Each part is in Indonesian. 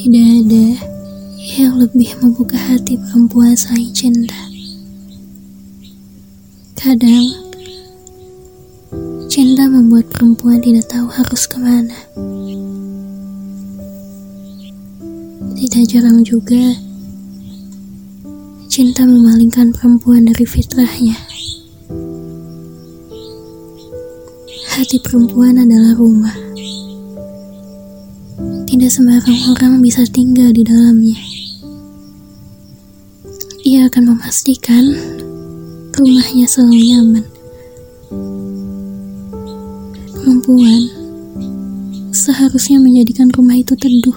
Tidak ada yang lebih membuka hati perempuan selain cinta. Kadang, cinta membuat perempuan tidak tahu harus ke mana. Tidak jarang juga, cinta memalingkan perempuan dari fitrahnya. Hati perempuan adalah rumah. Tidak sembarang orang bisa tinggal di dalamnya. Ia akan memastikan rumahnya selalu nyaman. Perempuan seharusnya menjadikan rumah itu teduh,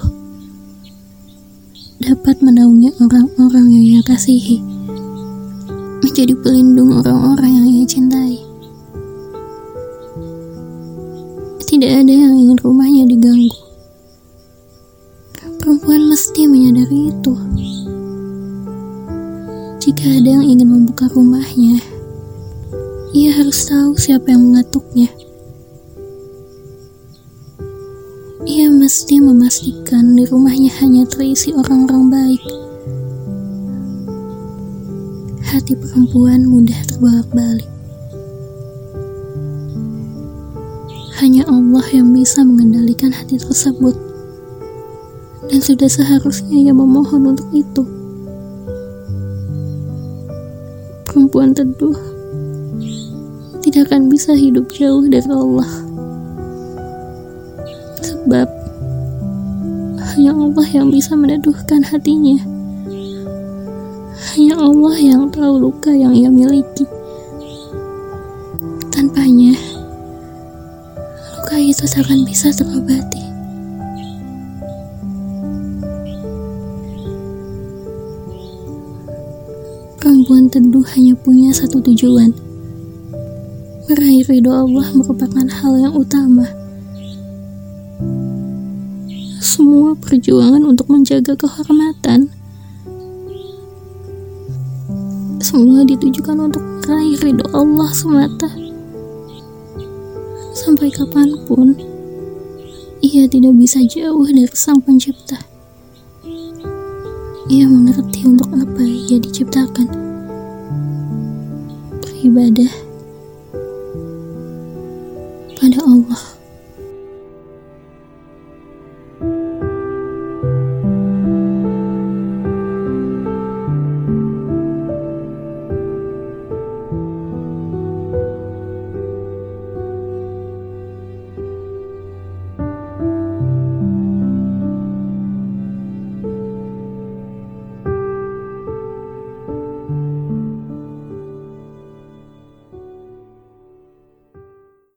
dapat menaungi orang-orang yang ia kasihi, menjadi pelindung orang-orang yang ia cintai. Tidak ada yang ingin rumahnya diganggu. Jika ada yang ingin membuka rumahnya, ia harus tahu siapa yang mengatuknya. Ia mesti memastikan di rumahnya hanya terisi orang-orang baik. Hati perempuan mudah terbolak-balik. Hanya Allah yang bisa mengendalikan hati tersebut. Dan sudah seharusnya ia memohon untuk itu. perempuan teduh tidak akan bisa hidup jauh dari Allah. Sebab hanya Allah yang bisa meneduhkan hatinya. Hanya Allah yang tahu luka yang ia miliki. Tanpanya, luka itu tak akan bisa terobati. Perempuan teduh hanya punya satu tujuan. Meraih ridho Allah merupakan hal yang utama. Semua perjuangan untuk menjaga kehormatan semua ditujukan untuk meraih ridho Allah semata. Sampai kapan pun, ia tidak bisa jauh dari sang pencipta. Ia mengerti untuk apa ia diciptakan. Beribadah pada Allah.